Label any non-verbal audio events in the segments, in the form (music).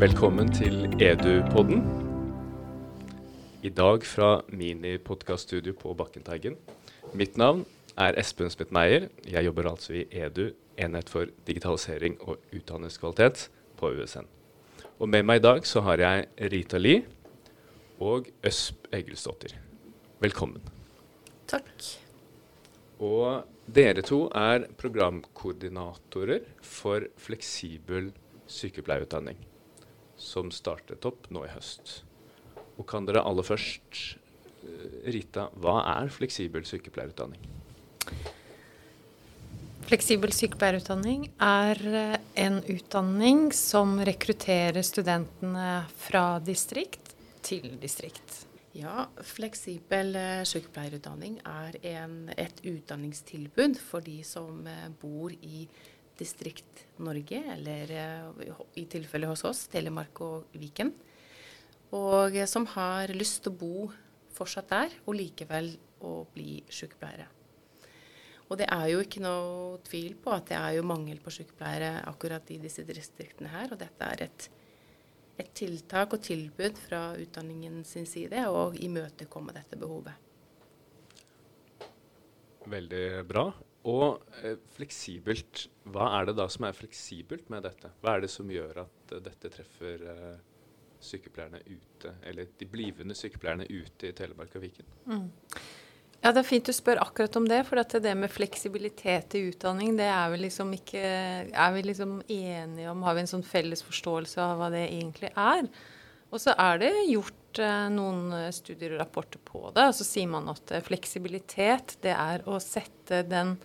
Velkommen til Edu-podden. I dag fra minipodkaststudio på Bakkenteigen. Mitt navn er Espen Smith Meyer. Jeg jobber altså i Edu, Enhet for digitalisering og utdanningskvalitet på USN. Og med meg i dag så har jeg Rita Lie og Øsp Egilsdottir. Velkommen. Takk. Og dere to er programkoordinatorer for fleksibel sykepleierutdanning, som startet opp nå i høst. Og kan dere aller først, eh, Rita, hva er fleksibel sykepleierutdanning? Fleksibel sykepleierutdanning er eh, en utdanning som rekrutterer studentene fra distrikt til distrikt. Ja, fleksibel eh, sykepleierutdanning er en, et utdanningstilbud for de som bor i distrikt Norge, eller i tilfelle hos oss, Telemark og Viken. Og som har lyst til å bo fortsatt der, og likevel å bli sykepleiere. Og det er jo ikke noe tvil på at det er jo mangel på sykepleiere akkurat i disse distriktene her. Og dette er et, et tiltak og tilbud fra utdanningen sin side å imøtekomme dette behovet. Veldig bra. Og eh, fleksibelt, hva er det da som er fleksibelt med dette? Hva er det som gjør at uh, dette treffer uh, sykepleierne ute, eller de blivende sykepleierne ute i Telemark og Viken? Mm. Ja, Det er fint du spør akkurat om det. For det med fleksibilitet i utdanning, det er vi liksom ikke Er vi liksom enige om? Har vi en sånn felles forståelse av hva det egentlig er? Og så er det gjort eh, noen studier og rapporter på det. Og så sier man at eh, fleksibilitet, det er å sette den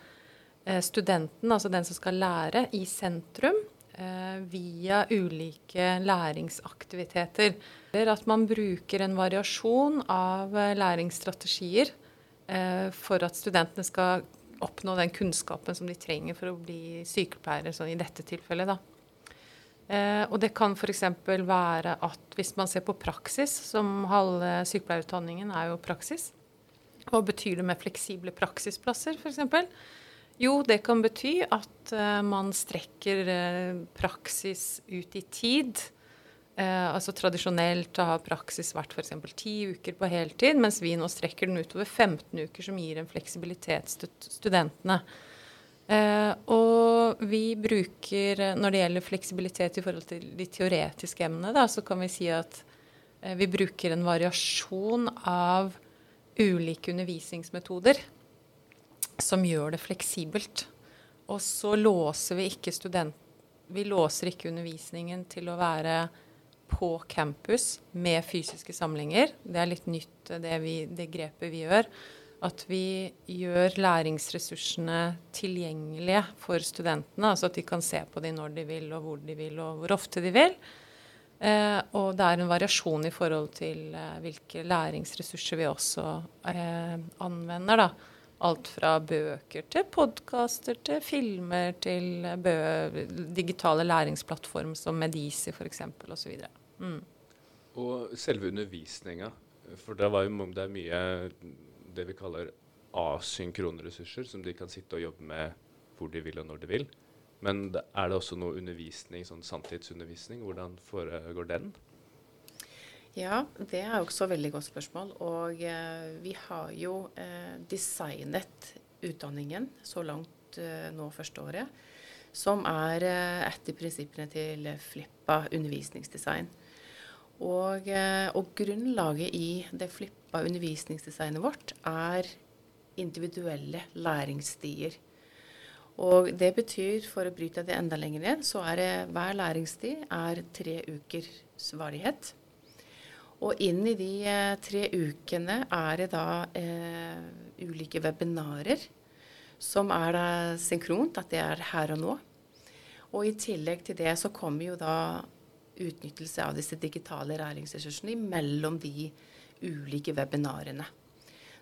eh, studenten, altså den som skal lære, i sentrum eh, via ulike læringsaktiviteter. Eller at man bruker en variasjon av eh, læringsstrategier eh, for at studentene skal oppnå den kunnskapen som de trenger for å bli sykepleiere, sånn i dette tilfellet. da. Eh, og det kan f.eks. være at hvis man ser på praksis, som halve sykepleierutdanningen er jo praksis, hva betyr det med fleksible praksisplasser f.eks.? Jo, det kan bety at eh, man strekker eh, praksis ut i tid Eh, altså Tradisjonelt har praksis vært f.eks. ti uker på heltid, mens vi nå strekker den utover 15 uker, som gir en fleksibilitet til studentene. Eh, og vi bruker, når det gjelder fleksibilitet i forhold til de teoretiske emnene, da, så kan vi si at eh, vi bruker en variasjon av ulike undervisningsmetoder som gjør det fleksibelt. Og så låser vi ikke student... Vi låser ikke undervisningen til å være på campus med fysiske samlinger. Det er litt nytt, det, vi, det, grepet vi gjør. At vi gjør læringsressursene tilgjengelige for studentene. Altså at de kan se på dem når de vil, og hvor de vil, og hvor ofte de vil. Eh, og det er en variasjon i forhold til eh, hvilke læringsressurser vi også eh, anvender. da. Alt fra bøker til podkaster til filmer til digitale læringsplattformer som Medisi f.eks. osv. Mm. Og selve undervisninga, for det, var jo, det er mye det vi kaller asynkrone ressurser, som de kan sitte og jobbe med hvor de vil og når de vil. Men er det også noe undervisning, sånn sanntidsundervisning? Hvordan foregår den? Ja, det er også et veldig godt spørsmål. Og eh, vi har jo eh, designet utdanningen så langt eh, nå første året, som er eh, etter prinsippene til Flippa undervisningsdesign. Og, eh, og, grunnlaget i det Flippa undervisningsdesignet vårt er individuelle læringsstier. Og det betyr, for å bryte det enda lenger ned, så er det hver læringstid er tre ukers varighet. Og inn i de eh, tre ukene er det da eh, ulike webinarer som er da synkront, at det er her og nå. Og i tillegg til det så kommer jo da utnyttelse av disse digitale læringsressursene mellom de ulike webinarene.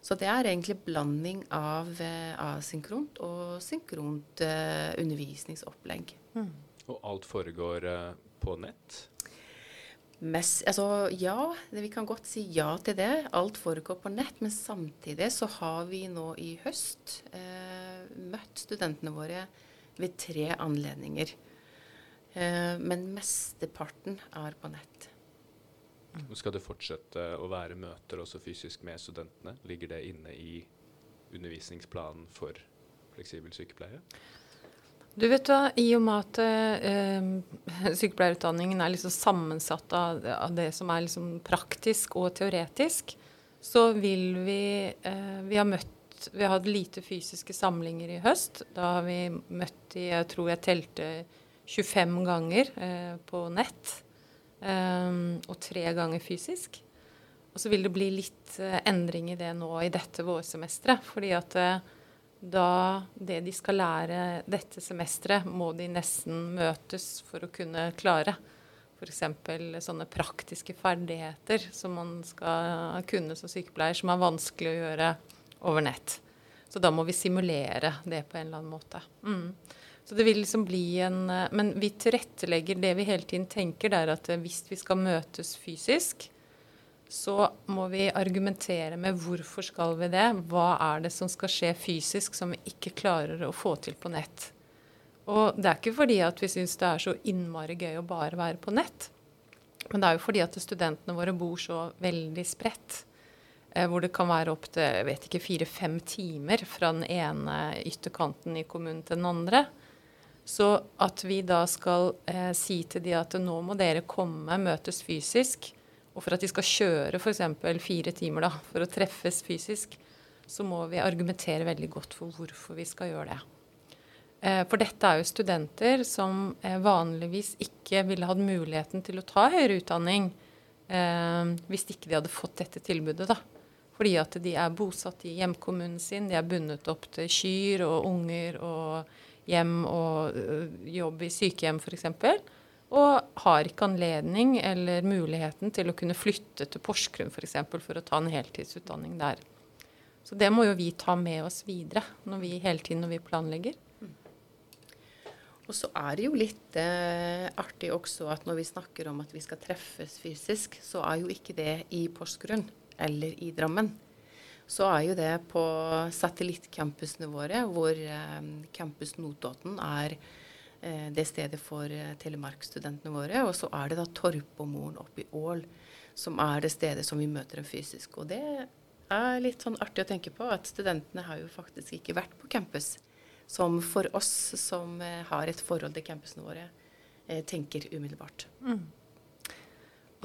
Så det er egentlig blanding av eh, asynkront og synkront eh, undervisningsopplegg. Mm. Og alt foregår eh, på nett? Mest, altså, ja, vi kan godt si ja til det. Alt foregår på nett. Men samtidig så har vi nå i høst eh, møtt studentene våre ved tre anledninger. Eh, men mesteparten er på nett. Skal det fortsette å være møter også fysisk med studentene? Ligger det inne i undervisningsplanen for fleksibel sykepleie? Du vet hva, I og med at eh, (laughs) sykepleierutdanningen er liksom sammensatt av, av, det som er liksom praktisk og teoretisk, så vil vi eh, Vi har møtt Vi har hatt lite fysiske samlinger i høst. Da har vi møtt i Jeg tror jeg telte 25 ganger eh, på nett. Eh, og tre ganger fysisk. Og så vil det bli litt eh, endring i det nå i dette vårsemesteret. Fordi at eh, da det de skal lære dette semesteret, må de nesten møtes for å kunne klare. F.eks. sånne praktiske ferdigheter som man skal kunne som sykepleier, som er vanskelig å gjøre over nett. Så da må vi simulere det på en eller annen måte. Mm. Så det vil liksom bli en Men vi tilrettelegger det vi hele tiden tenker, det er at hvis vi skal møtes fysisk, så må vi argumentere med hvorfor skal vi det. Hva er det som skal skje fysisk som vi ikke klarer å få til på nett. Og det er ikke fordi at vi syns det er så innmari gøy å bare være på nett. Men det er jo fordi at studentene våre bor så veldig spredt. Eh, hvor det kan være opptil fire-fem timer fra den ene ytterkanten i kommunen til den andre. Så at vi da skal eh, si til de at nå må dere komme, møtes fysisk og for at de skal kjøre f.eks. fire timer da, for å treffes fysisk, så må vi argumentere veldig godt for hvorfor vi skal gjøre det. Eh, for dette er jo studenter som eh, vanligvis ikke ville hatt muligheten til å ta høyere utdanning eh, hvis ikke de hadde fått dette tilbudet. da. Fordi at de er bosatt i hjemkommunen sin, de er bundet opp til kyr og unger og hjem og jobb i sykehjem f.eks og har ikke anledning eller muligheten til å kunne flytte til Porsgrunn f.eks. For, eksempel, for å ta en heltidsutdanning der. Så det må jo vi ta med oss videre når vi, hele tiden når vi planlegger. Og så er det jo litt eh, artig også at når vi snakker om at vi skal treffes fysisk, så er jo ikke det i Porsgrunn eller i Drammen. Så er jo det på satellittcampusene våre, hvor eh, Campus Notodden er Eh, det stedet for eh, Telemark-studentene våre. Og så er det da Torpomoren oppe i Ål som er det stedet som vi møter dem fysisk. Og det er litt sånn artig å tenke på at studentene har jo faktisk ikke vært på campus. Som for oss som har et forhold til campusene våre, tenker umiddelbart. Mm.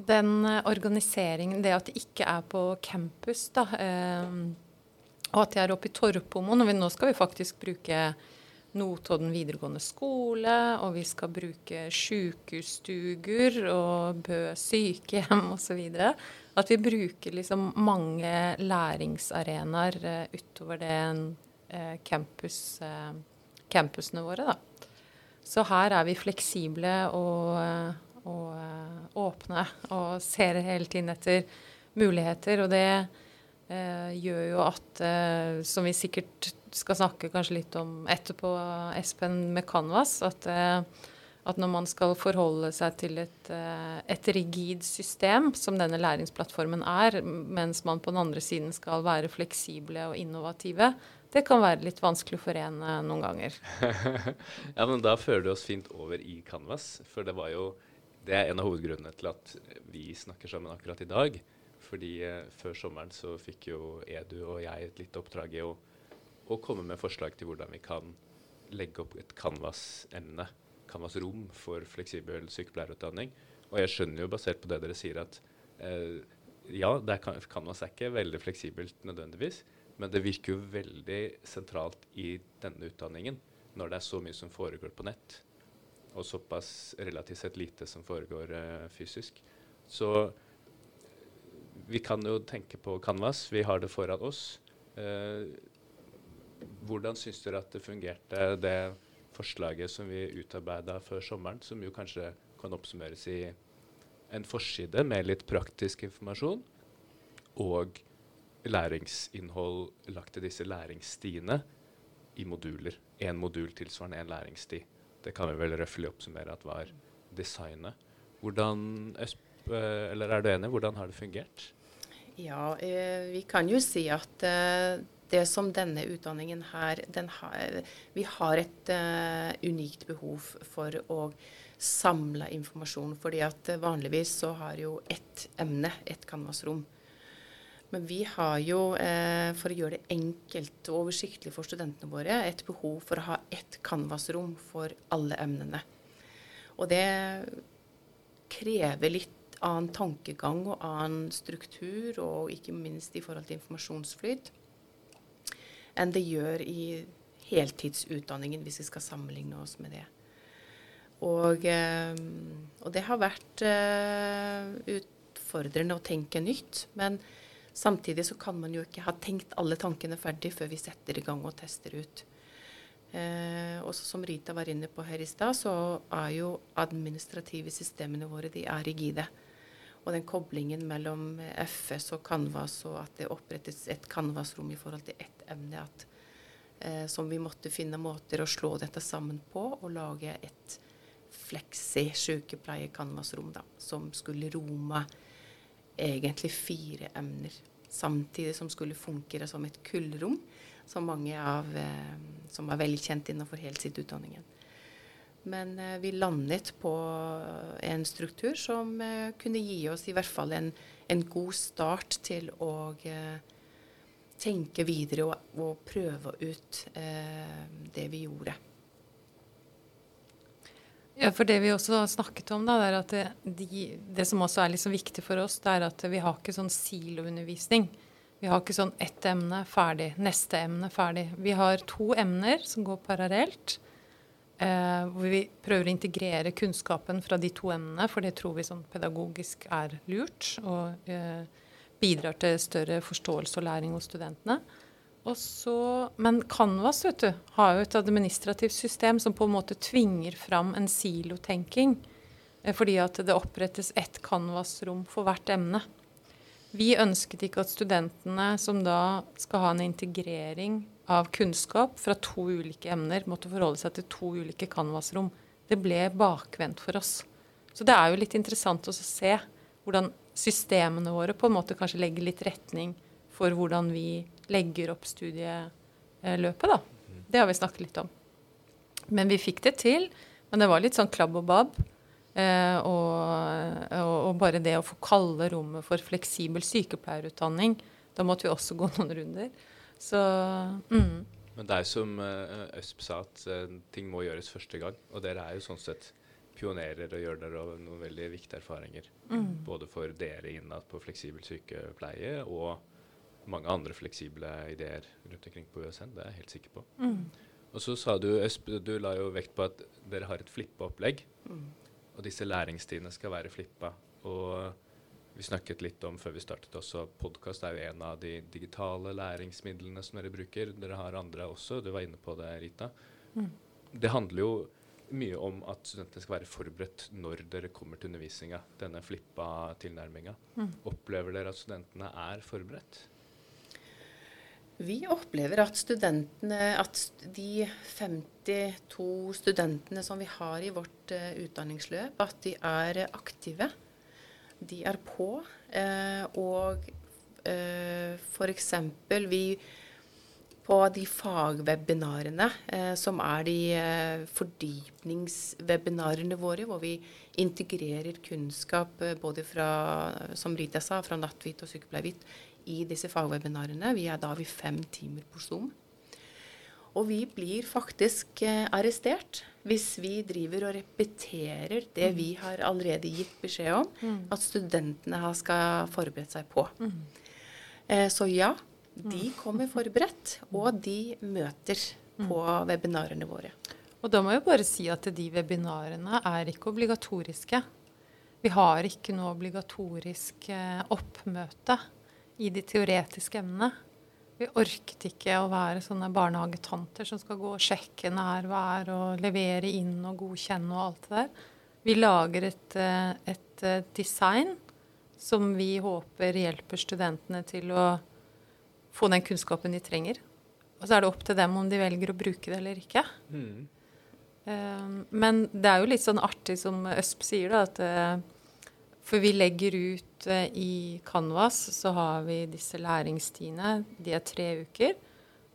Den organiseringen, det at de ikke er på campus, da, eh, og at de er oppe i Torpomoen og Nå skal vi faktisk bruke Notodden videregående skole, og vi skal bruke sykehusstuger og Bø sykehjem osv. At vi bruker liksom mange læringsarenaer uh, utover det campus, campusene våre. Da. Så her er vi fleksible og, og åpne og ser hele tiden etter muligheter. Og det gjør jo at, som vi sikkert skal snakke kanskje litt om etterpå, Espen, med Canvas. At, eh, at når man skal forholde seg til et, eh, et, rigid system, som denne læringsplattformen er, mens man på den andre siden skal være fleksible og innovative, det kan være litt vanskelig å forene noen ganger. (laughs) ja, men da fører du oss fint over i Canvas. For det var jo det er en av hovedgrunnene til at vi snakker sammen akkurat i dag. Fordi eh, før sommeren så fikk jo Edu og jeg et lite oppdrag i å å komme med forslag til hvordan vi kan legge opp et Canvas-emne, Canvas-rom for fleksibel sykepleierutdanning. Og jeg skjønner jo, basert på det dere sier, at eh, ja, er, Canvas er ikke veldig fleksibelt nødvendigvis, men det virker jo veldig sentralt i denne utdanningen når det er så mye som foregår på nett, og såpass relativt sett lite som foregår eh, fysisk. Så vi kan jo tenke på Canvas, vi har det foran oss. Eh, hvordan syns dere at det fungerte, det forslaget som vi utarbeida før sommeren, som jo kanskje kan oppsummeres i en forside med litt praktisk informasjon og læringsinnhold lagt til disse læringsstiene i moduler. Én modul tilsvarende én læringssti. Det kan vi vel røftlig oppsummere at var designet. Hvordan, eller er du enig? Hvordan har det fungert? Ja, eh, vi kan jo si at eh, det som denne utdanningen her har, Vi har et eh, unikt behov for å samle informasjon. fordi at vanligvis så har jo ett emne ett canvasrom. Men vi har jo, eh, for å gjøre det enkelt og oversiktlig for studentene våre, et behov for å ha ett canvasrom for alle emnene. Og det krever litt annen tankegang og annen struktur, og ikke minst i forhold til informasjonsflyt, enn det gjør i heltidsutdanningen, hvis vi skal sammenligne oss med det. Og, eh, og det har vært eh, utfordrende å tenke nytt. men Samtidig så kan man jo ikke ha tenkt alle tankene ferdig før vi setter i gang og tester ut. Eh, også som Rita var inne på her i stad, så er jo administrative systemene våre de er rigide. Og den koblingen mellom FS og Canvas, og at det opprettes et Canvas-rom i forhold til ett emne, at, eh, som vi måtte finne måter å slå dette sammen på og lage et fleksi sykepleie-Canvas-rom som skulle rome egentlig fire emner. Samtidig som skulle fungere som et kullrom, som mange av eh, som er velkjent innenfor heltidsutdanningen. Men eh, vi landet på en struktur som eh, kunne gi oss i hvert fall en, en god start til å eh, tenke videre og, og prøve ut eh, det vi gjorde. Ja, for Det vi også har snakket om, da, det er at de, det som også er liksom viktig for oss, det er at vi har ikke sånn siloundervisning. Vi har ikke sånn ett emne ferdig, neste emne ferdig. Vi har to emner som går parallelt. Eh, hvor vi prøver å integrere kunnskapen fra de to emnene, for det tror vi sånn pedagogisk er lurt. Og eh, bidrar til større forståelse og læring hos studentene. Så, men Canvas vet du, har jo et administrativt system som på en måte tvinger fram en silotenking. Eh, fordi at det opprettes ett Canvas-rom for hvert emne. Vi ønsket ikke at studentene som da skal ha en integrering av kunnskap fra to ulike emner, måtte forholde seg til to ulike Canvas-rom. Det ble bakvendt for oss. Så det er jo litt interessant å se hvordan systemene våre på en måte kanskje legger litt retning for hvordan vi legger opp studieløpet, da. Det har vi snakket litt om. Men vi fikk det til. Men det var litt sånn klabb og babb. Eh, og, og, og, bare det å få kalle rommet for fleksibel sykepleierutdanning, da måtte vi også gå (laughs) noen runder. Så mm. Men det er som uh, Øsp sa, at uh, ting må gjøres første gang. Og dere er jo sånn sett pionerer og gjør dere noen veldig viktige erfaringer. Mm. Både for dere innad på fleksibel sykepleie og mange andre fleksible ideer rundt omkring på USN. Det er jeg helt sikker på. Mm. Og så sa du, Øsp, du la jo vekt på at dere har et flippa-opplegg. Mm. Og disse læringstidene skal være flippa. Og vi snakket litt om før vi startet også, podkast er jo en av de digitale læringsmidlene som dere bruker. Dere har andre også, du var inne på det, Rita. Mm. Det handler jo mye om at studentene skal være forberedt når dere kommer til undervisninga. Denne flippa tilnærminga. Mm. Opplever dere at studentene er forberedt? Vi opplever at at de 52 studentene som vi har i vårt uh, utdanningsløp, at de er aktive. De er på. Uh, og uh, eh, f.eks. vi på de fagwebinarene, eh, som er de eh, fordypningswebinarene våre, hvor vi integrerer kunnskap eh, både fra, som Rita sa, fra Nattvit og Sykepleiervit i disse fagwebinarene. Vi er da vi fem timer på Zoom. Og vi blir faktisk eh, arrestert hvis vi driver og repeterer det mm. vi har allerede gitt beskjed om mm. at studentene skal forberede seg på. Mm. Eh, så ja, de mm. kommer forberedt, og de møter på webinarene våre. Og da må jeg bare si at de webinarene er ikke obligatoriske. Vi har ikke noe obligatorisk eh, oppmøte i de teoretiske emnene. Vi orket ikke å være sånne barnehagetanter som skal gå og sjekke nærvær og levere inn og godkjenne og alt det der. Vi lager et, eh, et eh, design som vi håper hjelper studentene til å få den kunnskapen de trenger. Og så er det opp til dem om de velger å bruke det eller ikke. Mm. Um, men det er jo litt sånn artig som Øsp sier, da, at for vi legger ut eh, i Canvas, så har vi disse læringstidene. De er tre uker.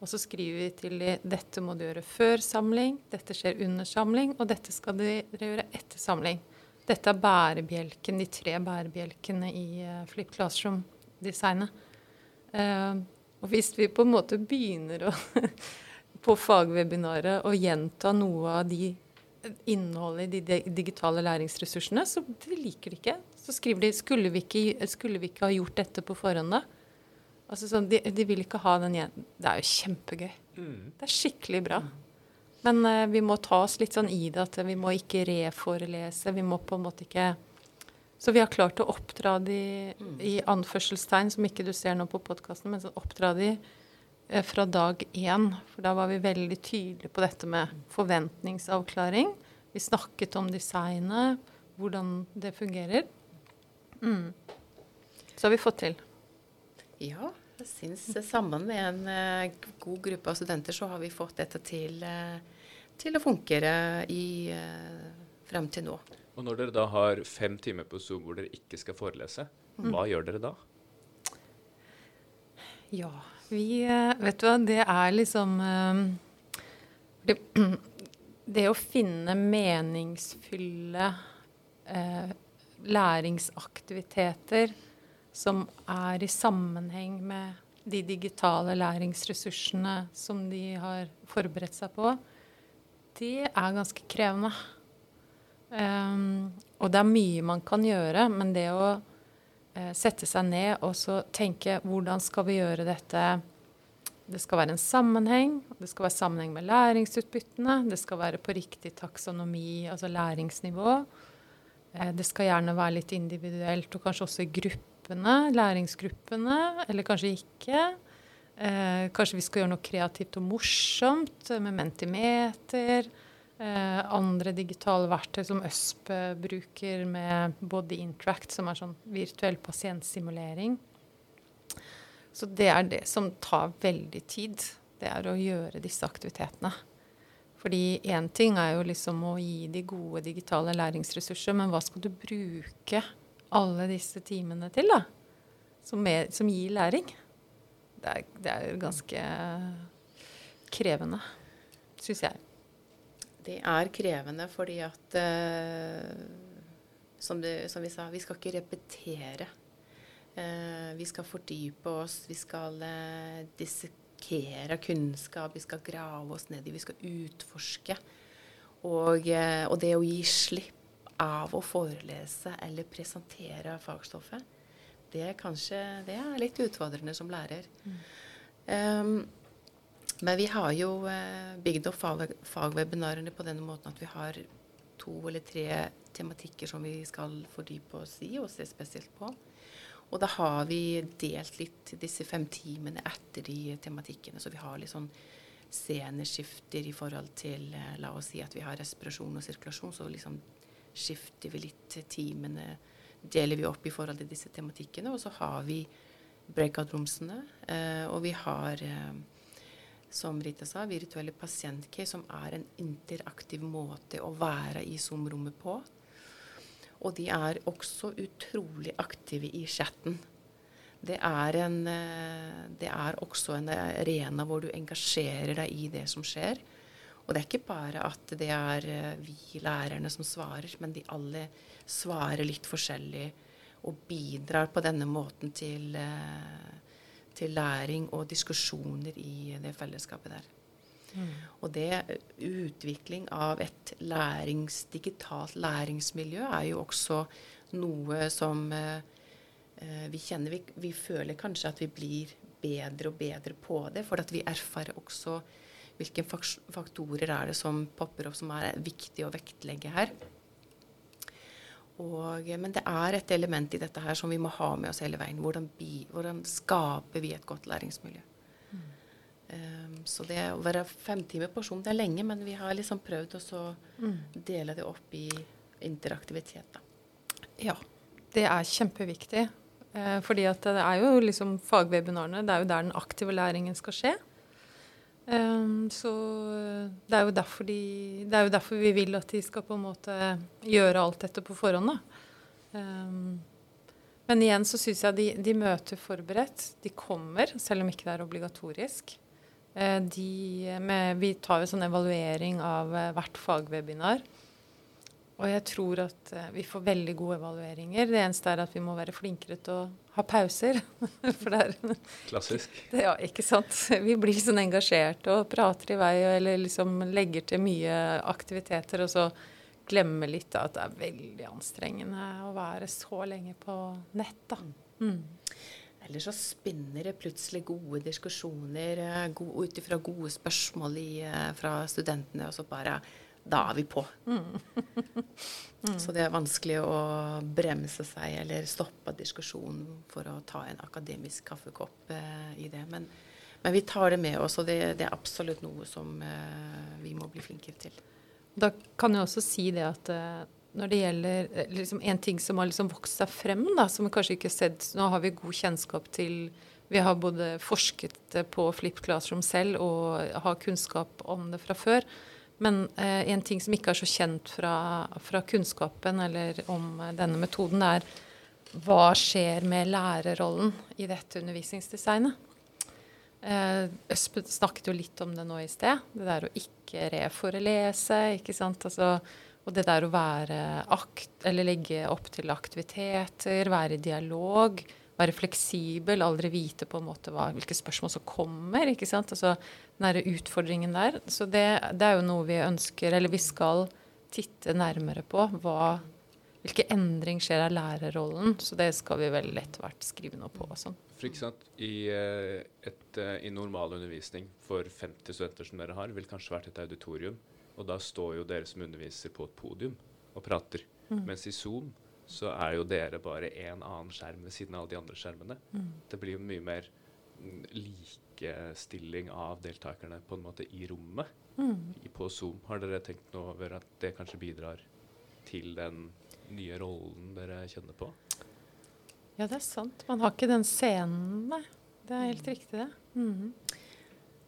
Og så skriver vi til de dette må du gjøre før samling, dette skjer under samling, og dette skal dere gjøre etter samling. Dette er bærebjelken, de tre bærebjelkene i uh, Flip Classroom-designet. Uh, og hvis vi på en måte begynner å (laughs) på fagwebinaret å gjenta noe av de innholdet i de digitale læringsressursene, så de liker de ikke. Så skriver de skulle vi ikke, skulle vi ikke ha gjort dette på forhånd, da? Altså sånn, de, de, vil ikke ha den igjen. Det er jo kjempegøy. Mm. Det er skikkelig bra. Men uh, vi må ta oss litt sånn i det at vi må ikke reforelese. Vi må på en måte ikke Så vi har klart å oppdra de mm. i anførselstegn, som ikke du ser nå på podkasten, men sånn oppdra de fra dag én. For da var vi veldig tydelige på dette med forventningsavklaring. Vi snakket om designet, hvordan det fungerer. Mm. Så har vi fått til. Ja, jeg syns sammen med en uh, god gruppe av studenter så har vi fått dette til, uh, til å fungere i, uh, frem til nå. Og når dere da har fem timer på Zoom hvor dere ikke skal forelese, mm. hva gjør dere da? Ja, vi Vet du hva, det er liksom det, (clears throat) det å finne meningsfulle læringsaktiviteter som er i sammenheng med de digitale læringsressursene som de har forberedt seg på, det er ganske krevende. Um, og det er mye man kan gjøre, men det å sette seg ned og så tenke hvordan skal vi gjøre dette Det skal være en sammenheng, det skal være sammenheng med læringsutbyttene, det skal være på riktig taksonomi, altså læringsnivå. Uh, det skal gjerne være litt individuelt og kanskje også i gruppe gruppene, læringsgruppene, eller kanskje ikke. Eh, kanskje vi skal gjøre noe kreativt og morsomt med Mentimeter. Eh, andre digitale verktøy som ØSP bruker med Body Interact, som er sånn virtuell pasientsimulering. Så det er det som tar veldig tid. Det er å gjøre disse aktivitetene. Fordi én ting er jo liksom å gi de gode digitale læringsressurser, men hva skal du bruke alle disse timene til, da, som, er, som gir læring, det er, det er ganske krevende, syns jeg. Det er krevende fordi at uh, som, det, som, vi sa, vi skal ikke repetere. Uh, vi skal fordype oss, vi skal eh, dissekere kunnskap, vi skal grave oss ned i, vi skal utforske. Og, og det å gi slipp av å forelese eller presentere fagstoffet, det er kanskje det er litt utfordrende som lærer. Mm. Um, men vi har jo uh, bygd opp fag, fagwebinarene på denne måten at vi har to eller tre tematikker som vi skal fordype oss i og se spesielt på. Og da har vi delt litt disse fem timene etter de tematikkene. Så vi har litt sånn sceneskifter i forhold til uh, La oss si at vi har respirasjon og sirkulasjon. Så liksom skifter vi litt timene, deler vi opp i forhold til disse tematikkene. Og så har vi breakout-romsene, eh, og vi har, eh, som Rita sa, virtuelle pasientcase, som er en interaktiv måte å være i Zoom-rommet på. Og de er også utrolig aktive i chatten. Det er, en, eh, det er også en arena hvor du engasjerer deg i det som skjer. Og det er ikke bare at det er eh, vi lærerne som svarer, men de alle svarer litt forskjellig og bidrar på denne måten til, eh, til læring og diskusjoner i det fellesskapet der. Mm. Og det utvikling av et lærings, digitalt læringsmiljø er jo også noe som eh, vi kjenner vi, vi, føler kanskje at vi blir bedre og bedre på det, for at vi erfarer også hvilke faktorer er det som popper opp som er viktig å vektlegge her. Og, men det er et element i dette her som vi må ha med oss hele veien. Hvordan, bi, hvordan skaper vi et godt læringsmiljø? Mm. Um, så det å være fem timer på Zoom, det er lenge, men vi har liksom prøvd å mm. dele det opp i interaktivitet. Da. Ja, det er kjempeviktig. Eh, fordi at det er jo liksom fagwebinarene, det er jo der den aktive læringen skal skje. Um, så det er, de, det er, jo derfor vi vil at de skal på en måte gjøre alt dette på forhånd. Um, men igjen så syns jeg de, de, møter forberedt. De kommer, selv om ikke det er obligatorisk. Uh, de med, vi tar jo sånn evaluering av eh, hvert fagwebinar. Og jeg tror at eh, vi får veldig gode evalueringer. Det eneste er at vi må være flinkere til å ha pauser. (laughs) For det er Klassisk. (laughs) Ja, ikke sant. Vi blir sånn engasjerte og prater i vei eller liksom legger til mye aktiviteter, og så glemmer litt at det er veldig anstrengende å være så lenge på nett, da. Mm. Eller så spinner det plutselig gode diskusjoner eh, go ut ifra gode spørsmål i, eh, fra studentene, og så bare Da er vi på. Mm. mm. Så det er vanskelig å bremse seg eller stoppe diskusjonen for å ta en akademisk kaffekopp eh, i det. Men, men, vi tar det med oss, og det, det er absolutt noe som eh, vi må bli flinkere til. Da kan jeg også si det at eh, når det gjelder eh, liksom, en ting som har liksom vokst seg frem, da, som vi kanskje ikke har sett Nå har vi god kjennskap til Vi har både forsket på Flip Classroom selv og har kunnskap om det fra før. Men eh, en ting som ikke er så kjent fra, fra kunnskapen eller om eh, denne metoden, er hva skjer med lærerrollen i dette undervisningsdesignet? Eh, Øspen snakket jo litt om det nå i sted. Det der å ikke reforelese. ikke sant? Altså, og det der å være akt, eller legge opp til aktiviteter, være i dialog, være fleksibel, aldri vite på en måte hva, hvilke spørsmål som kommer. ikke sant? Altså den derre utfordringen der. Så det, det, er jo noe vi ønsker, eller vi skal titte nærmere på. hva hvilke endring skjer av lærerrollen. Så det skal vi vel etter hvert skrive noe på. Sånn. For ikke sant, I, eh, et, eh, i normal undervisning for 50 studenter som dere har, vil kanskje vært et auditorium. Og da står jo dere som underviser på et podium og prater. Mm. Mens i Zoom så er jo dere bare én annen skjerm ved siden av alle de andre skjermene. Mm. Det blir jo mye mer mm, likestilling av deltakerne på en måte i rommet mm. på Zoom. Har dere tenkt noe over at det kanskje bidrar til den nye rollen dere kjenner på? Ja, det er sant. Man har ikke den scenen, nei. Det er helt riktig, det. Mm.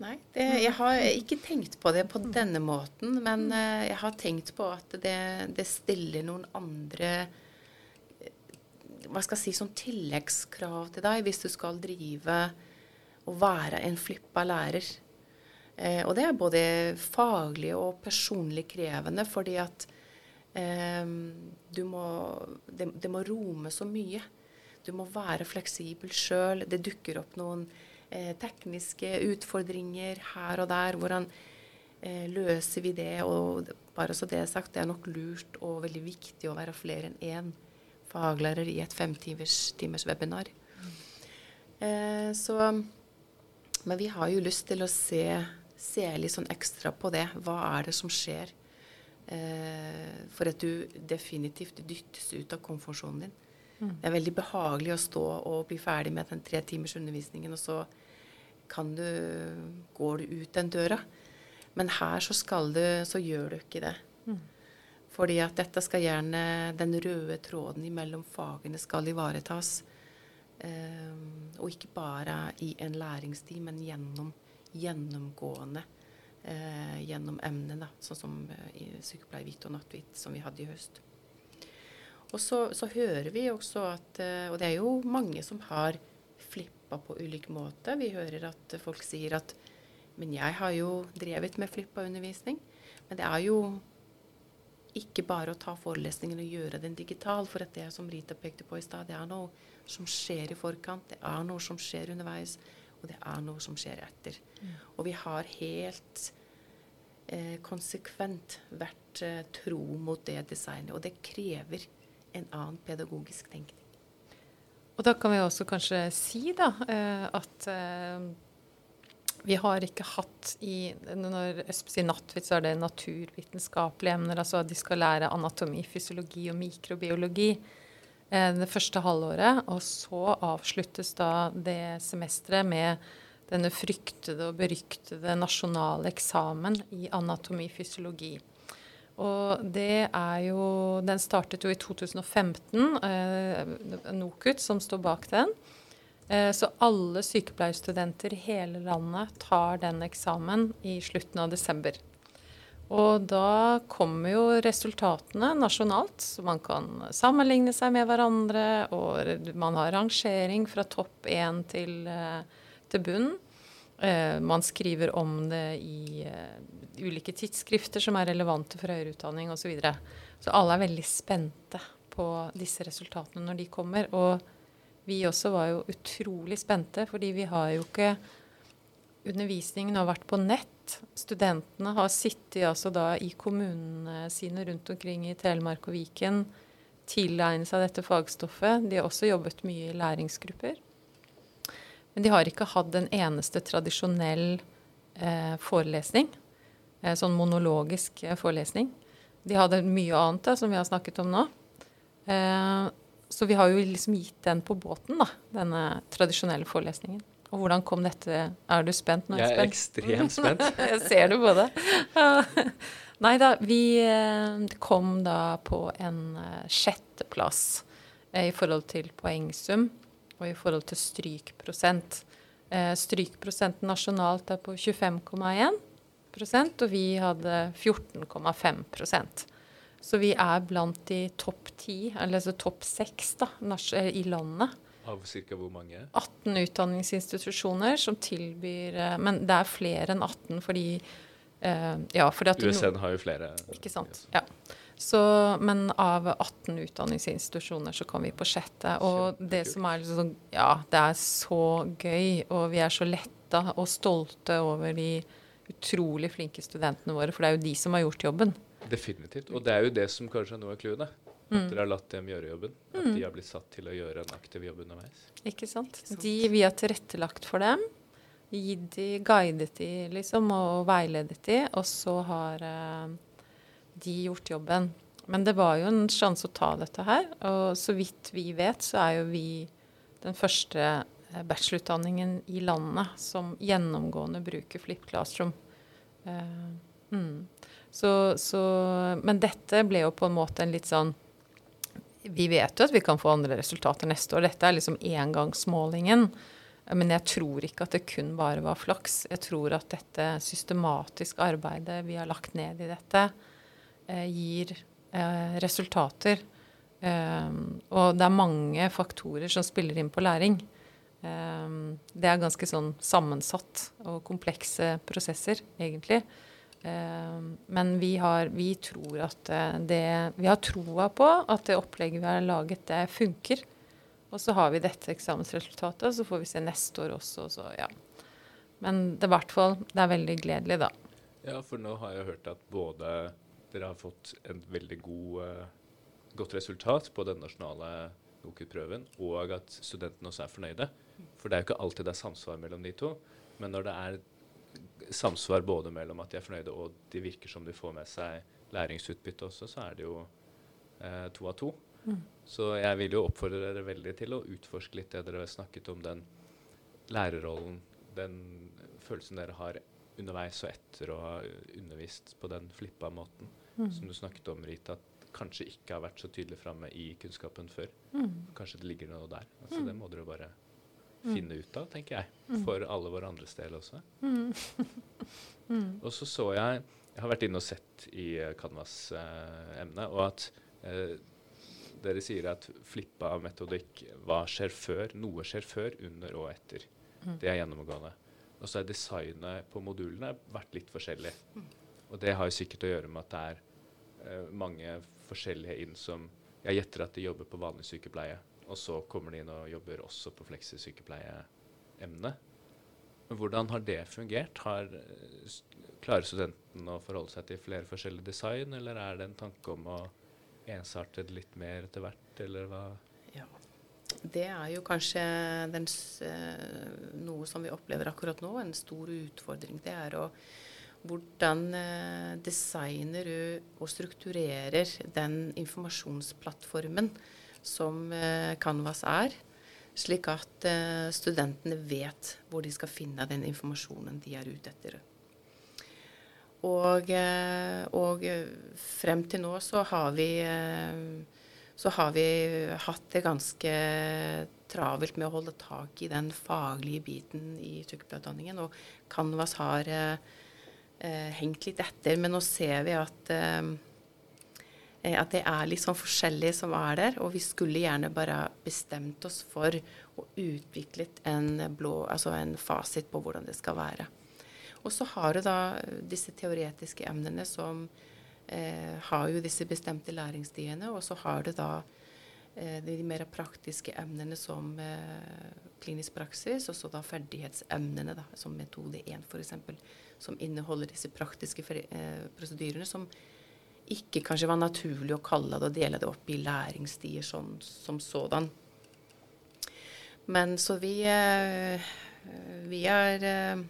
Nei, det, jeg har ikke tenkt på det på denne måten. Men uh, jeg har tenkt på at det, det, stiller noen andre eh, hva skal jeg si, sånn tilleggskrav til deg hvis du skal drive og være en flippa lærer. Eh, og det er både faglig og personlig krevende, fordi at eh, du må det, det, må rome så mye. Du må være fleksibel sjøl. Det dukker opp noen eh, tekniske utfordringer her og der. Hvordan eh, løser vi det? Og bare så det er sagt, det er nok lurt og veldig viktig å være flere enn én faglærer i et femtimers timers webinar. Eh, så, men vi har jo lyst til å se, se, litt sånn ekstra på det. Hva er det som skjer? Eh, for at du definitivt dyttes ut av komfortsonen din. Mm. Det er veldig behagelig å stå og bli ferdig med den tre timers undervisningen, og så kan du, går du ut den døra. Men her så, du, så gjør du ikke det. Fordi at dette skal gjerne Den røde tråden mellom fagene skal ivaretas. Um, og ikke bare i en læringstid, men gjennom gjennomgående uh, gjennom emnene, sånn som uh, i sykepleie hvitt og natthvitt, som vi hadde i høst. Og så, så hører vi også at Og det er jo mange som har flippa på ulik måte. Vi hører at folk sier at Men jeg har jo drevet med flippa-undervisning. Men det er jo ikke bare å ta forelesningen og gjøre den digital. For det som Rita pekte på i stad, det er noe som skjer i forkant. Det er noe som skjer underveis. Og det er noe som skjer etter. Mm. Og vi har helt eh, konsekvent vært eh, tro mot det designet. Og det krever en annen pedagogisk tenkning. Og da kan vi også kanskje si da, eh, at eh, vi har ikke hatt i Når nattvits, så er det naturvitenskapelige emner. Altså de skal lære anatomi, fysiologi og mikrobiologi eh, det første halvåret. Og så avsluttes da det semesteret med denne fryktede og beryktede nasjonale eksamen i anatomi, fysiologi. Og det er jo Den startet jo i 2015. Eh, NOKUT som står bak den. Eh, så alle sykepleierstudenter i hele landet tar den eksamen i slutten av desember. Og da kommer jo resultatene nasjonalt, så man kan sammenligne seg med hverandre. Og man har rangering fra topp én til, eh, til bunn. Eh, man skriver om det i ulike tidsskrifter som er relevante for høyere utdanning osv. Så, videre. så alle er veldig spente på disse resultatene når de kommer. Og vi også var jo utrolig spente, fordi vi har jo ikke Undervisningen har vært på nett. Studentene har sittet altså da i kommunene sine rundt omkring i Telemark og Viken, tilegnet seg dette fagstoffet. De har også jobbet mye i læringsgrupper. Men de har ikke hatt en eneste tradisjonell eh, forelesning. Eh, sånn monologisk eh, forelesning. De hadde mye annet da, som vi har snakket om nå. Eh, så vi har jo liksom gitt den på båten, da, denne tradisjonelle forelesningen. Og hvordan kom dette Er du spent nå? Jeg er ekstremt spent. (laughs) jeg ser det på det. (laughs) Nei da, vi eh, kom da på en eh, sjetteplass i forhold til poengsum og i forhold til strykprosent. Eh, strykprosenten nasjonalt er på 25,1% og vi hadde 14,5 Så vi er blant de topp ti, eller altså topp seks eh, i landet. Av ca. hvor mange? 18 utdanningsinstitusjoner som tilbyr eh, Men det er flere enn 18 fordi uh, ja, fordi at USN har jo flere. Ikke sant. Ja. Så, men av 18 utdanningsinstitusjoner så kom vi på sjette. Og det som er liksom Ja, det er så gøy, og vi er så letta og stolte over de utrolig flinke studentene våre, for det er jo de som har gjort jobben. Definitivt. Og det er jo det som kanskje er noe av clouet. At mm. dere har latt dem gjøre jobben. At mm. de har blitt satt til å gjøre en aktiv jobb underveis. Ikke sant. De, vi har tilrettelagt for dem. Gitt de, guidet de liksom, og veiledet de. Og så har uh, de gjort jobben. Men det var jo en sjanse å ta dette her. Og så vidt vi vet, så er jo vi den første eh, bachelorutdanningen i landet som gjennomgående bruker Flip Classroom. Uh, mm. Så, så, men dette ble jo på en måte en litt sånn Vi vet jo at vi kan få andre resultater neste år. Dette er liksom engangsmålingen. Men jeg tror ikke at det kun bare var flaks. Jeg tror at dette systematiske arbeidet vi har lagt ned i dette, Eh, gir eh, resultater. Eh, og det er mange faktorer som spiller inn på læring. det er ganske sånn sammensatt og komplekse prosesser, egentlig. Men vi har, vi tror at det Vi har troa på at det opplegget vi har laget, det funker. Og så har vi dette eksamensresultatet, så får vi se neste år også. Så, ja. Men det, hvert fall, det er veldig gledelig, da. Ja, for nå har jeg hørt at både dere har fått en veldig god, uh, godt resultat på den nasjonale NOKUT-prøven, og at studentene også er fornøyde. For det er jo ikke alltid det er samsvar mellom de to. Men når det er samsvar både mellom at de er fornøyde og de virker som de får med seg læringsutbytte også, så er det jo eh, to av to. Mm. Så jeg vil jo oppfordre dere veldig til å utforske litt det dere har snakket om, den lærerrollen, den følelsen dere har underveis og etter å ha undervist på den flippa måten mm. som du snakket om, Rita, at kanskje ikke har vært så tydelig framme i kunnskapen før. Mm. Kanskje det ligger noe der. Altså, mm. Det må dere bare. Finne ut av, tenker jeg. Mm. For alle våre andres del også. (laughs) og så så jeg Jeg har vært inne og sett i uh, Canvas-emnet, uh, og at uh, dere sier at flippa av metodikk hva skjer før? Noe skjer før, under og etter. Det er gjennomgående. Og så er designet på modulene vært litt forskjellig. Og det har jo sikkert å gjøre med at det er uh, mange forskjellige inn som Jeg gjetter at de jobber på vanlig sykepleie, og så kommer de inn og jobber også på fleksisykepleieemnet. Hvordan har det fungert? Har, uh, klarer studenten å forholde seg til flere forskjellige design, eller er det en tanke om å ensarte det litt mer etter hvert, eller hva? Ja. Det er jo kanskje den, uh, noe som vi opplever akkurat nå, en stor utfordring. Det er å hvordan eh, designer og strukturerer den informasjonsplattformen som eh, Canvas er, slik at eh, studentene vet hvor de skal finne den informasjonen de er ute etter. Og, og frem til nå så har vi så har vi hatt det ganske travelt med å holde tak i den faglige biten i sykepleierutdanningen. Og Canvas har eh, hengt litt etter. Men nå ser vi at eh, eh, at det er litt sånn forskjellig som er der. Og vi skulle gjerne bare bestemt oss for å utvikle en, blå, altså en fasit på hvordan det skal være. Og så har du da disse teoretiske emnene som eh, har jo disse bestemte læringsstiene, og så har du da eh, de mer praktiske emnene som eh, klinisk praksis, og så da ferdighetsemnene, da, som metode 1 f.eks., som inneholder disse praktiske eh, prosedyrene som ikke kanskje var naturlig å kalle det og dele det opp i læringsstier sånn, som sådan. Men så vi, eh, vi er eh,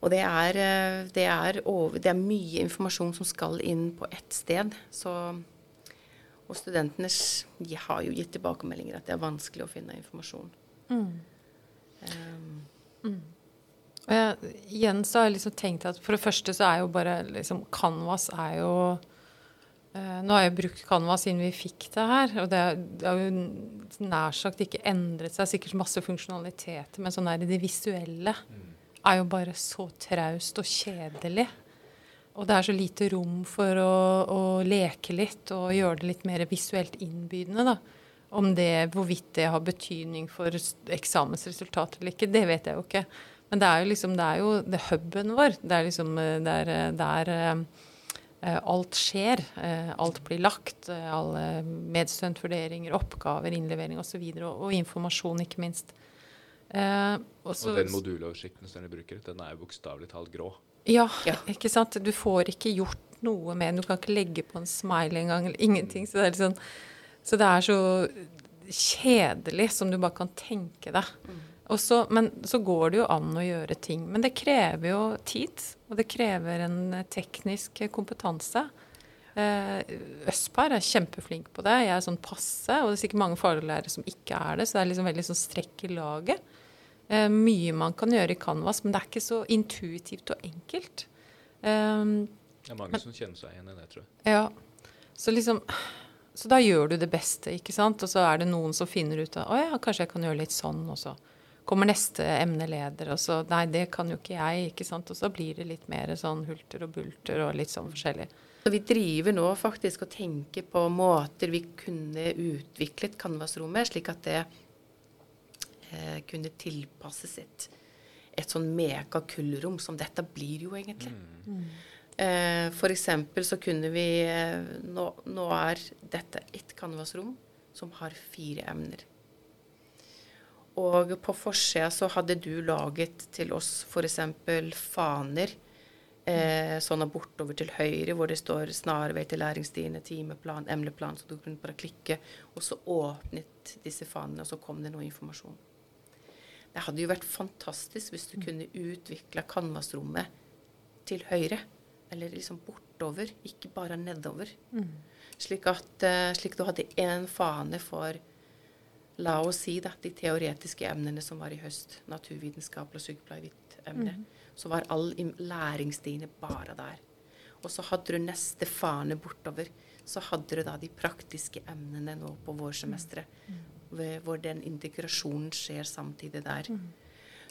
Og det er, eh, det, er over, det er, mye informasjon som skal inn på ett sted. Så, og studentene de har jo gitt tilbakemeldinger at det er vanskelig å finne informasjon. Mm. Um, mm. Og jeg, igjen så har jeg liksom tenkt at for det første så er jo bare liksom Canvas er jo eh, Nå har jeg brukt Canvas siden vi fikk det her, og det, har jo nær sagt ikke endret seg. Sikkert masse funksjonaliteter, men sånn der det visuelle er jo bare så traust og kjedelig. Og det er så lite rom for å, å, leke litt og gjøre det litt mer visuelt innbydende. da. Om det, hvorvidt det har betydning for eksamensresultatet eller ikke, det vet jeg jo ikke. Men det er jo liksom, det er jo det huben vår. Det er liksom eh, der, eh, der uh, alt skjer. Alt blir lagt. Alle medstudentvurderinger, oppgaver, innlevering osv. Og, og, og informasjon, ikke minst. Også, og den moduloversikten som dere bruker, den er jo bokstavelig talt grå. Ja, ja, ikke sant. Du får ikke gjort noe med den. Du kan ikke legge på en smile engang, eller ingenting. Så det er, liksom, så det er så kjedelig som du bare kan tenke deg. Mm. Så, men så går det jo an å gjøre ting. Men det krever jo tid, og det krever en teknisk kompetanse. Eh, Østpar er kjempeflink på det. Jeg er sånn passe, og det er sikkert mange faglærere som ikke er det. Så det er liksom veldig sånn strekk i laget. Eh, mye man kan gjøre i Canvas, men det er ikke så intuitivt og enkelt. Eh, det er mange men, som kjenner seg igjen i det, tror jeg. Ja. Så liksom så da gjør du det beste, ikke sant. Og så er det noen som finner ut av å ja, kanskje jeg kan gjøre litt sånn også kommer neste emneleder, og så Nei, det kan jo ikke jeg, ikke sant. Og så blir det litt mer sånn hulter og bulter og litt sånn forskjellig. Så vi driver nå faktisk og tenker på måter vi kunne utviklet Canvas-rommet, slik at det eh, kunne tilpasses et, et sånn megakullrom som dette blir jo egentlig. Mm. Eh, F.eks. så kunne vi eh, nå, nå er dette et Canvas-rom som har fire emner. Og på forsida så hadde du laget til oss f.eks. faner. Eh, sånn bortover til høyre hvor det står 'snarvei til læringsstiene', timeplan, emneplan. Så du kunne bare klikke, og så åpnet disse fanene, og så kom det noe informasjon. Det hadde jo vært fantastisk hvis du kunne utvikla canvasrommet til høyre. Eller liksom bortover, ikke bare nedover. Mm. Slik at uh, slik du hadde én fane for la oss si da, de teoretiske emnene som var i høst, naturvitenskap og sykepleieremne, mm. så var all læringsstiene bare der. Og så hadde du neste fane bortover. Så hadde du da de praktiske emnene nå på vårsemesteret, mm. hvor den integrasjonen skjer samtidig der. Mm.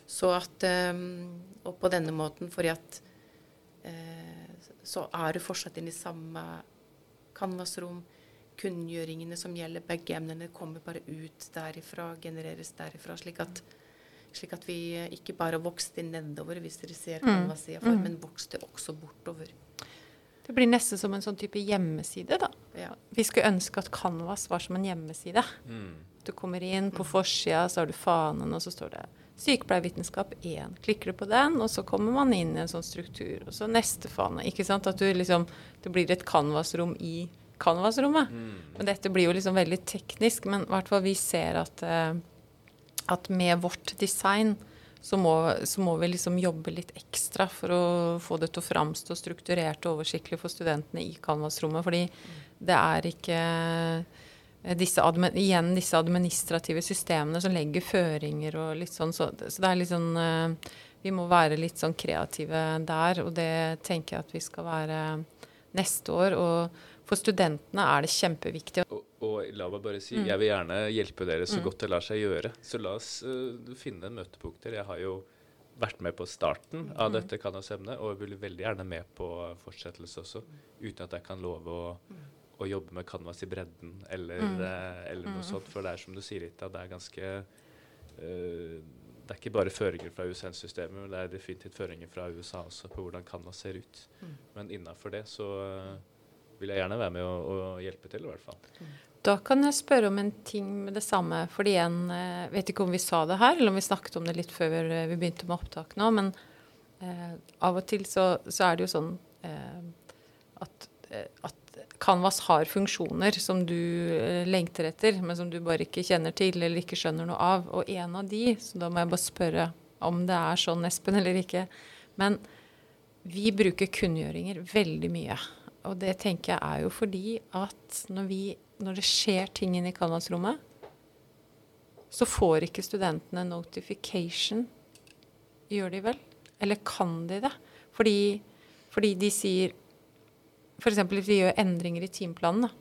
Så at um, Og på denne måten, fordi at uh, så er du fortsatt inne i samme canvasrom kunngjøringene som gjelder begge emnene, kommer bare ut derifra, genereres derifra. Slik at, slik at vi ikke bare vokste nedover, hvis dere ser Canvas-sida for, mm. men vokste også bortover. Det blir nesten som en sånn type hjemmeside, da. Ja. Vi skulle ønske at Canvas var som en hjemmeside. Mm. Du kommer inn, på forsida så har du fanen, og så står det sykepleiervitenskap 1. Klikker du på den, og så kommer man inn i en sånn struktur. Og så neste fane. ikke sant? At du liksom, det blir et canvasrom i canvasrommet. Mm. Men dette blir jo liksom veldig teknisk. Men i hvert fall vi ser at, uh, at med vårt design så må, så må, vi liksom jobbe litt ekstra for å få det til å framstå strukturert og oversiktlig for studentene i canvasrommet. Fordi det er ikke eh, disse igjen disse administrative systemene som legger føringer og litt sånn. Så, så det er litt sånn uh, Vi må være litt sånn kreative der, og det tenker jeg at vi skal være neste år. og for studentene er det kjempeviktig. Og, og la meg bare si, mm. jeg vil gjerne hjelpe dere så mm. godt det lar seg gjøre. Så la oss uh, finne møtepunkter. Jeg har jo vært med på starten av dette Canvas-emnet, og vil veldig gjerne med på fortsettelse også, uten at jeg kan love å, å jobbe med Canvas i bredden eller, eh, eller noe sånt. For det er som du sier, Rita, det er ganske uh, Det er ikke bare føringer fra USN-systemet, men det er definitivt føringer fra USA også på hvordan Canvas ser ut. Men innafor det så eh, vil jeg gjerne være med og, og hjelpe til, i hvert fall. Da kan jeg spørre om en ting med det samme. fordi igjen, jeg vet ikke om vi sa det her, eller om vi snakket om det litt før vi begynte med opptak nå, men eh, av og til så, så, er det jo sånn eh, at, eh, at, Canvas har funksjoner som du eh, lengter etter, men som du bare ikke kjenner til eller ikke skjønner noe av. Og en av de, så da må jeg bare spørre om det er sånn, Espen, eller ikke. Men vi bruker kunngjøringer veldig mye. Og det tenker jeg er jo fordi at når vi når det skjer ting inne i Canvas-rommet, så får ikke studentene notification. Gjør de vel? Eller kan de det? Fordi, fordi de sier F.eks. hvis vi gjør endringer i timeplanen,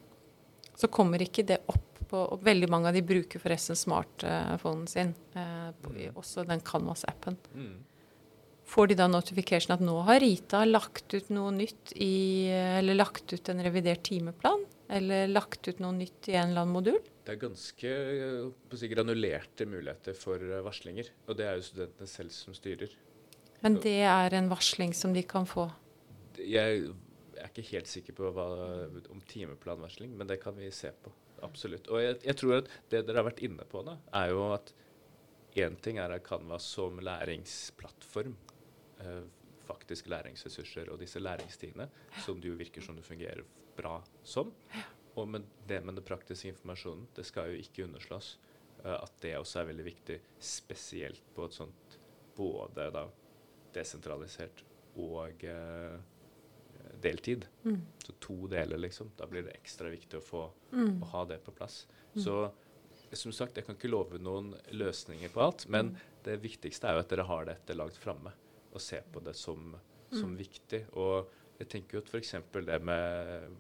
så kommer ikke det opp på og Veldig mange av de bruker forresten smartphonen sin, eh, på, også den Canvas-appen. Mm. Får de da notification at nå har Rita lagt ut noe nytt i Eller lagt ut en revidert timeplan? Eller lagt ut noe nytt i en eller annen modul? Det er ganske si, granulerte muligheter for eh, varslinger. Og det er jo studentene selv som styrer. Men det er en varsling som de kan få? Jeg er ikke helt sikker på hva, om timeplanvarsling, men det kan vi se på. Absolutt. Og jeg, jeg, tror at det dere har vært inne på, da, er jo at én ting er Canvas som læringsplattform. Eh, faktisk læringsressurser og disse læringstidene, som du virker som du fungerer bra som. Og med det med den praktiske informasjonen, det skal jo ikke underslås eh, at det også er veldig viktig, spesielt på et sånt både da desentralisert og eh, deltid. Mm. Så to deler, liksom. Da blir det ekstra viktig å få mm. å ha det på plass. Mm. Så som sagt, jeg kan ikke love noen løsninger på alt, men mm. det viktigste er jo at dere har dette langt framme og se på det som, som mm. viktig. Og jeg tenker jo at f.eks. det med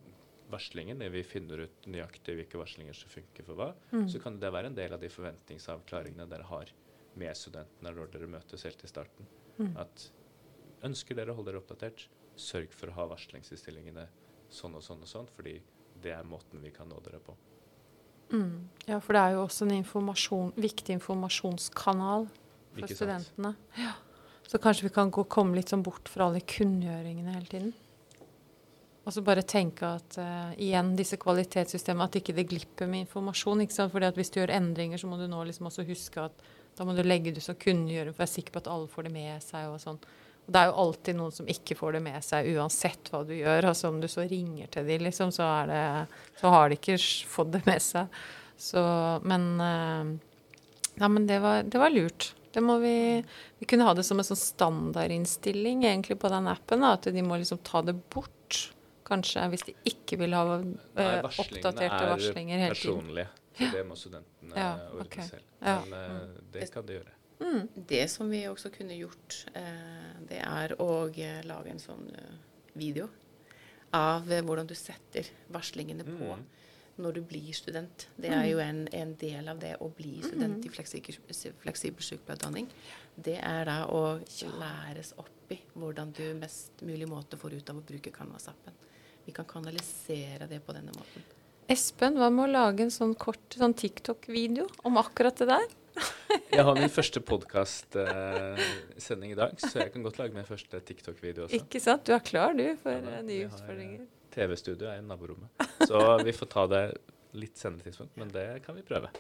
varslingen, når vi finner ut nøyaktig hvilke varslinger som funker for hva, mm. så kan det være en del av de forventningsavklaringene dere har med studentene når dere møtes helt i starten. Mm. At ønsker dere å holde dere oppdatert, sørg for å ha varslingsinnstillingene sånn og sånn og sånn, fordi det er måten vi kan nå dere på. Mm. Ja, for det er jo også en informasjon, viktig informasjonskanal for studentene. Ja. Så kanskje vi kan gå, komme litt sånn bort fra alle kunngjøringene hele tiden. Og så bare tenke at uh, igjen, disse kvalitetssystemene, at ikke det glipper med informasjon. ikke sant? Fordi at hvis du gjør endringer, så må du nå liksom også huske at da må du legge det ut og kunngjøre, for jeg er sikker på at alle får det med seg. og sånn. Og det er jo alltid noen som ikke får det med seg, uansett hva du gjør. altså Om du så ringer til dem, liksom, så, det, så har de ikke fått det med seg. Så, men uh, Ja, men det var, det var lurt. Det må vi, vi kunne ha det som en sånn standardinnstilling egentlig på den appen. Da, at de må liksom ta det bort, kanskje, hvis de ikke vil ha uh, oppdaterte varslinger hele tiden. Personlige, så det må studentene ja, ordne okay. selv. Men ja. uh, det kan de gjøre. Mm. Det som vi også kunne gjort, uh, det er å lage en sånn video av hvordan du setter varslingene på. Mm når du blir student. Det er jo en, en del av det å bli student i fleksibel, fleksibel sykepleierutdanning. Det er da å læres opp i hvordan du mest mulig måte får ut av å bruke Canvas-appen. Vi kan kanalisere det på denne måten. Espen, hva med å lage en sånn kort sånn TikTok-video om akkurat det der? (laughs) jeg har min første podkast-sending eh, i dag, så jeg kan godt lage min første TikTok-video også. Ikke sant? Du er klar, du, for ja, nye utfordringer. TV-studio er i naborommet. Så vi får ta det litt senere tidspunkt, men det kan vi prøve.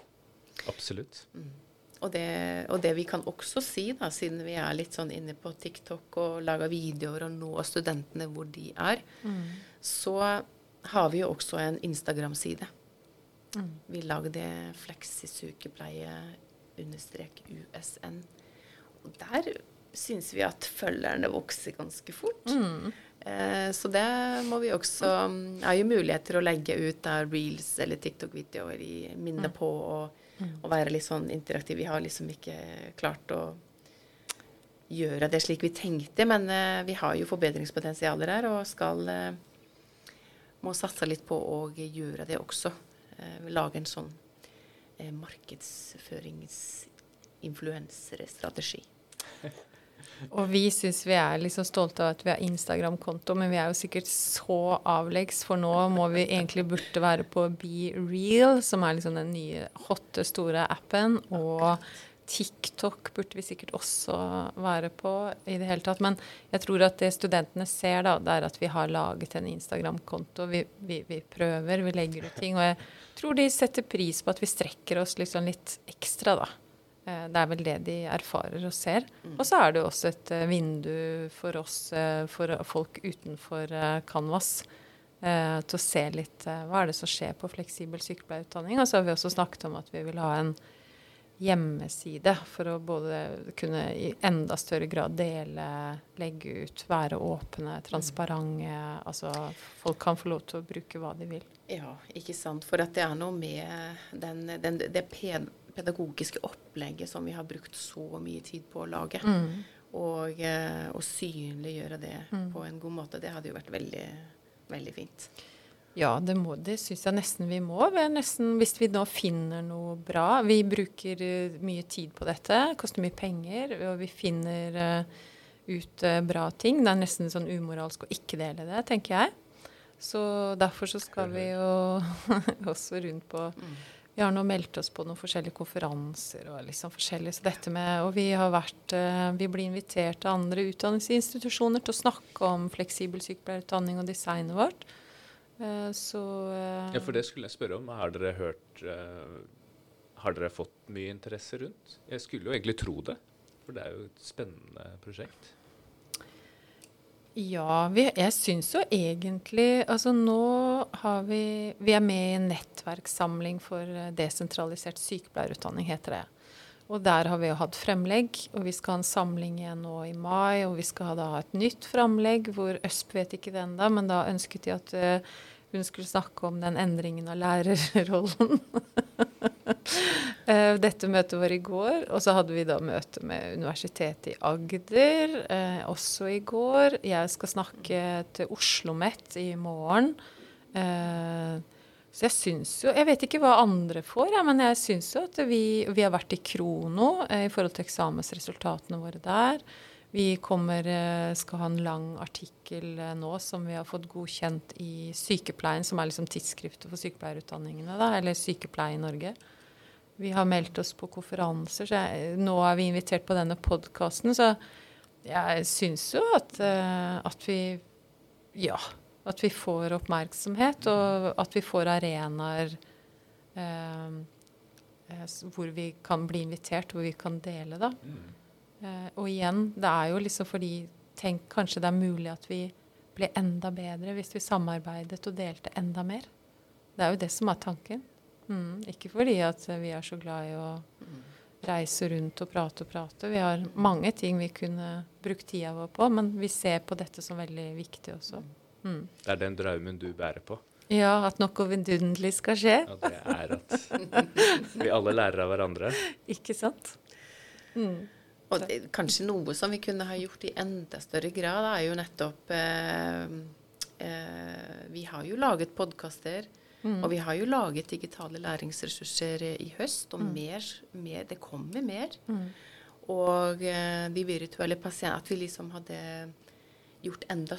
Absolutt. Mm. Og, det, og, det, vi kan også si, da, siden vi er litt sånn inne på TikTok og lager videoer og nå studentene hvor de er, mm. så har vi jo også en Instagram-side. Mm. Vi lagde Fleksisykepleie understrek USN. Og der syns vi at følgerne vokser ganske fort. Mm. Eh, så det må vi også mm, er jo muligheter å legge ut der reels eller TikTok-videoer i minnet mm. på og, mm. og, være litt sånn interaktiv. Vi har liksom ikke klart å gjøre det slik vi tenkte, men eh, vi har jo forbedringspotensialer her og skal eh, må satse litt på å gjøre det også. Eh, lage en sånn eh, markedsførings-influenserstrategi. (laughs) Og vi syns vi er liksom stolte av at vi har Instagram-konto, men vi er jo sikkert så avleggs, for nå må vi egentlig burde være på Be Real, som er liksom den nye hotte, store appen. og TikTok burde vi sikkert også være på i det hele tatt. Men jeg tror at det studentene ser, da, det er at vi har laget en Instagram-konto. Vi, vi, vi, prøver, vi legger ut ting. Og jeg tror de setter pris på at vi strekker oss liksom litt ekstra, da. Eh, det er vel det de erfarer og ser. Og så er det jo også et eh, vindu for oss, eh, for folk utenfor Canvas, til å se litt hva er det som skjer på fleksibel sykepleierutdanning. Og så har vi også snakket om at vi vil ha en hjemmeside for å både kunne i enda større grad dele, legge ut, være åpne, transparente. Altså folk kan få lov til å bruke hva de vil. Ja, ikke sant. For at det er noe med den, den, det pedagogiske opplegget som vi har brukt så mye tid på å lage. Mm. Og eh, å synliggjøre det mm. på en god måte, det hadde jo vært veldig, veldig fint. Ja, det, må, det syns jeg nesten vi må. Nesten, hvis vi nå finner noe bra Vi bruker uh, mye tid på dette, koster mye penger, og vi finner uh, ut bra ting. Det er nesten sånn umoralsk å ikke dele det, tenker jeg. Så derfor så skal vi jo (laughs) også rundt på mm. Vi har nå meldt oss på noen forskjellige konferanser og liksom forskjellig. Så dette med, og vi har vært, eh, vi blir invitert av andre utdanningsinstitusjoner til å snakke om fleksibel sykepleierutdanning og designet vårt. Eh, så eh, Ja, for det skulle jeg spørre om. Har dere hørt Har dere fått mye interesse rundt? Jeg skulle jo egentlig tro det, for det er jo et spennende prosjekt. Ja, vi, jeg syns jo egentlig Altså nå har vi Vi er med i en nettverkssamling for eh, desentralisert sykepleierutdanning, heter det. Og der har vi jo hatt fremlegg, og vi skal ha en samling igjen nå i mai. Og vi skal da ha et nytt fremlegg hvor Øsp vet ikke det ennå, men da ønsket de at uh, hun skulle snakke om den endringen av lærerrollen. (laughs) (laughs) Eh, dette møtet var i går, og så hadde vi da møte med Universitetet i Agder eh, også i går. Jeg skal snakke til Oslo OsloMet i morgen. Eh, så jeg syns jo Jeg vet ikke hva andre får, ja, men jeg syns jo at vi, vi, har vært i krono i forhold til eksamensresultatene våre der. Vi kommer, skal ha en lang artikkel nå som vi har fått godkjent i Sykepleien, som er liksom tidsskriftet for sykepleierutdanningene, da, eller Sykepleie i Norge. Vi har meldt oss på konferanser, så jeg, nå er vi invitert på denne podkasten. Så jeg syns jo at, uh, at, vi Ja. At vi får oppmerksomhet, og at vi får arenaer eh, hvor vi kan bli invitert, hvor vi kan dele, da. Uh, og igjen, det er jo liksom fordi Tenk kanskje det er mulig at vi blir enda bedre hvis vi samarbeidet og delte enda mer. Det er jo det som er tanken. Mm, ikke fordi at vi er så glad i å reise rundt og prate og prate. Vi har mange ting vi kunne brukt tida vår på, men vi ser på dette som veldig viktig også. Mm. Det er den drømmen du bærer på? Ja, at noe vidunderlig skal skje. Ja, det er at vi alle lærer av hverandre. (laughs) Ikke sant? Mm. Og det, kanskje noe som vi kunne ha gjort i enda større grad, er jo nettopp eh, eh, Vi har jo laget podkaster Mm. Og vi har jo laget digitale læringsressurser i høst, og mm. mer, mer, det kommer mer. Mm. Og eh, de virtuelle pasientene At vi liksom hadde gjort enda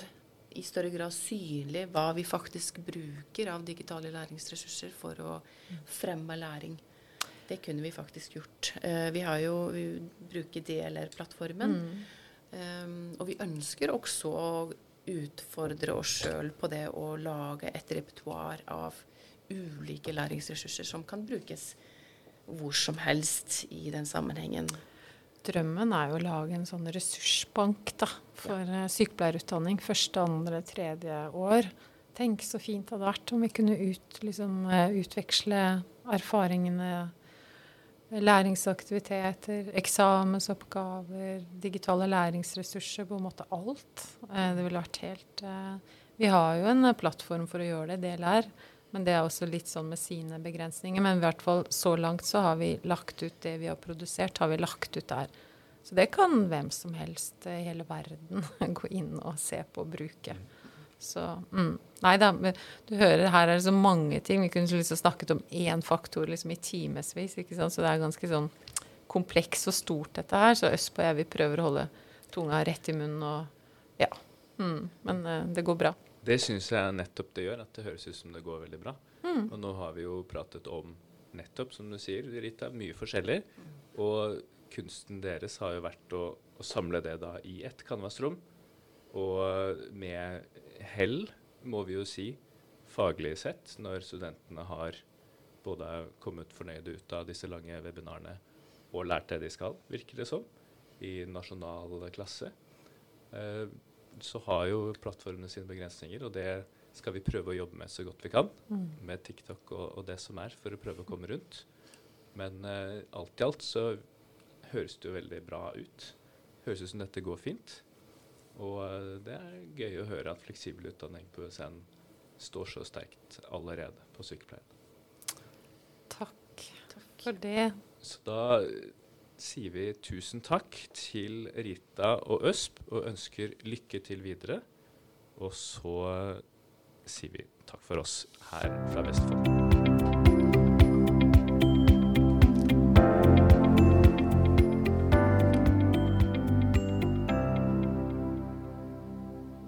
i større grad synlig hva vi faktisk bruker av digitale læringsressurser for å mm. fremme læring. Det kunne vi faktisk gjort. Uh, vi har jo vi bruker DLR-plattformen. Um, og vi ønsker også å utfordre oss sjøl på det å lage et repertoar av ulike læringsressurser som kan brukes hvor som helst i den sammenhengen. Drømmen er jo å lage en sånn ressursbank da, for ja. Eh, sykepleierutdanning første, andre, tredje år. Tenk så fint det hadde vært om vi kunne ut, liksom, eh, utveksle erfaringene, læringsaktiviteter, eksamensoppgaver, digitale læringsressurser, på en måte alt. Eh, det ville vært helt Vi har jo en plattform for å gjøre det, DLR. Men det er også litt sånn med sine begrensninger. Men i hvert fall så langt så har vi lagt ut det vi har produsert, har vi lagt ut der. Så det kan hvem som helst i hele verden (laughs) gå inn og se på og bruke. Så mm. Nei da, du hører her er det så mange ting. Vi kunne liksom snakket om én faktor liksom i timevis. Så det er ganske sånn kompleks og stort dette her. Så Østpå og jeg vi prøver å holde tunga rett i munnen og Ja. Mm, men uh, det går bra. Det syns jeg nettopp det gjør, at det høres ut som det går veldig bra. Mm. Og nå har vi jo pratet om nettopp, som du sier, Rita, mye forskjellig. Og kunsten deres har jo vært å, å samle det da i ett canvasrom. Og med hell, må vi jo si, faglig sett, når studentene har både kommet fornøyde ut av disse lange webinarene og lært det de skal, virker det som, i nasjonal klasse. Eh, så har jo plattformene sine begrensninger, og det skal vi prøve å jobbe med så godt vi kan. Mm. Med TikTok og, og, det som er, for å prøve å komme rundt. Men uh, alt i alt så høres det jo veldig bra ut. Høres ut som dette går fint. Og uh, det er gøy å høre at fleksibel utdanning på USN står så sterkt allerede på sykepleien. Takk. Takk for det. Så da sier vi tusen takk til Rita og Øsp og ønsker lykke til videre. Og så sier vi takk for oss her fra Vestfold.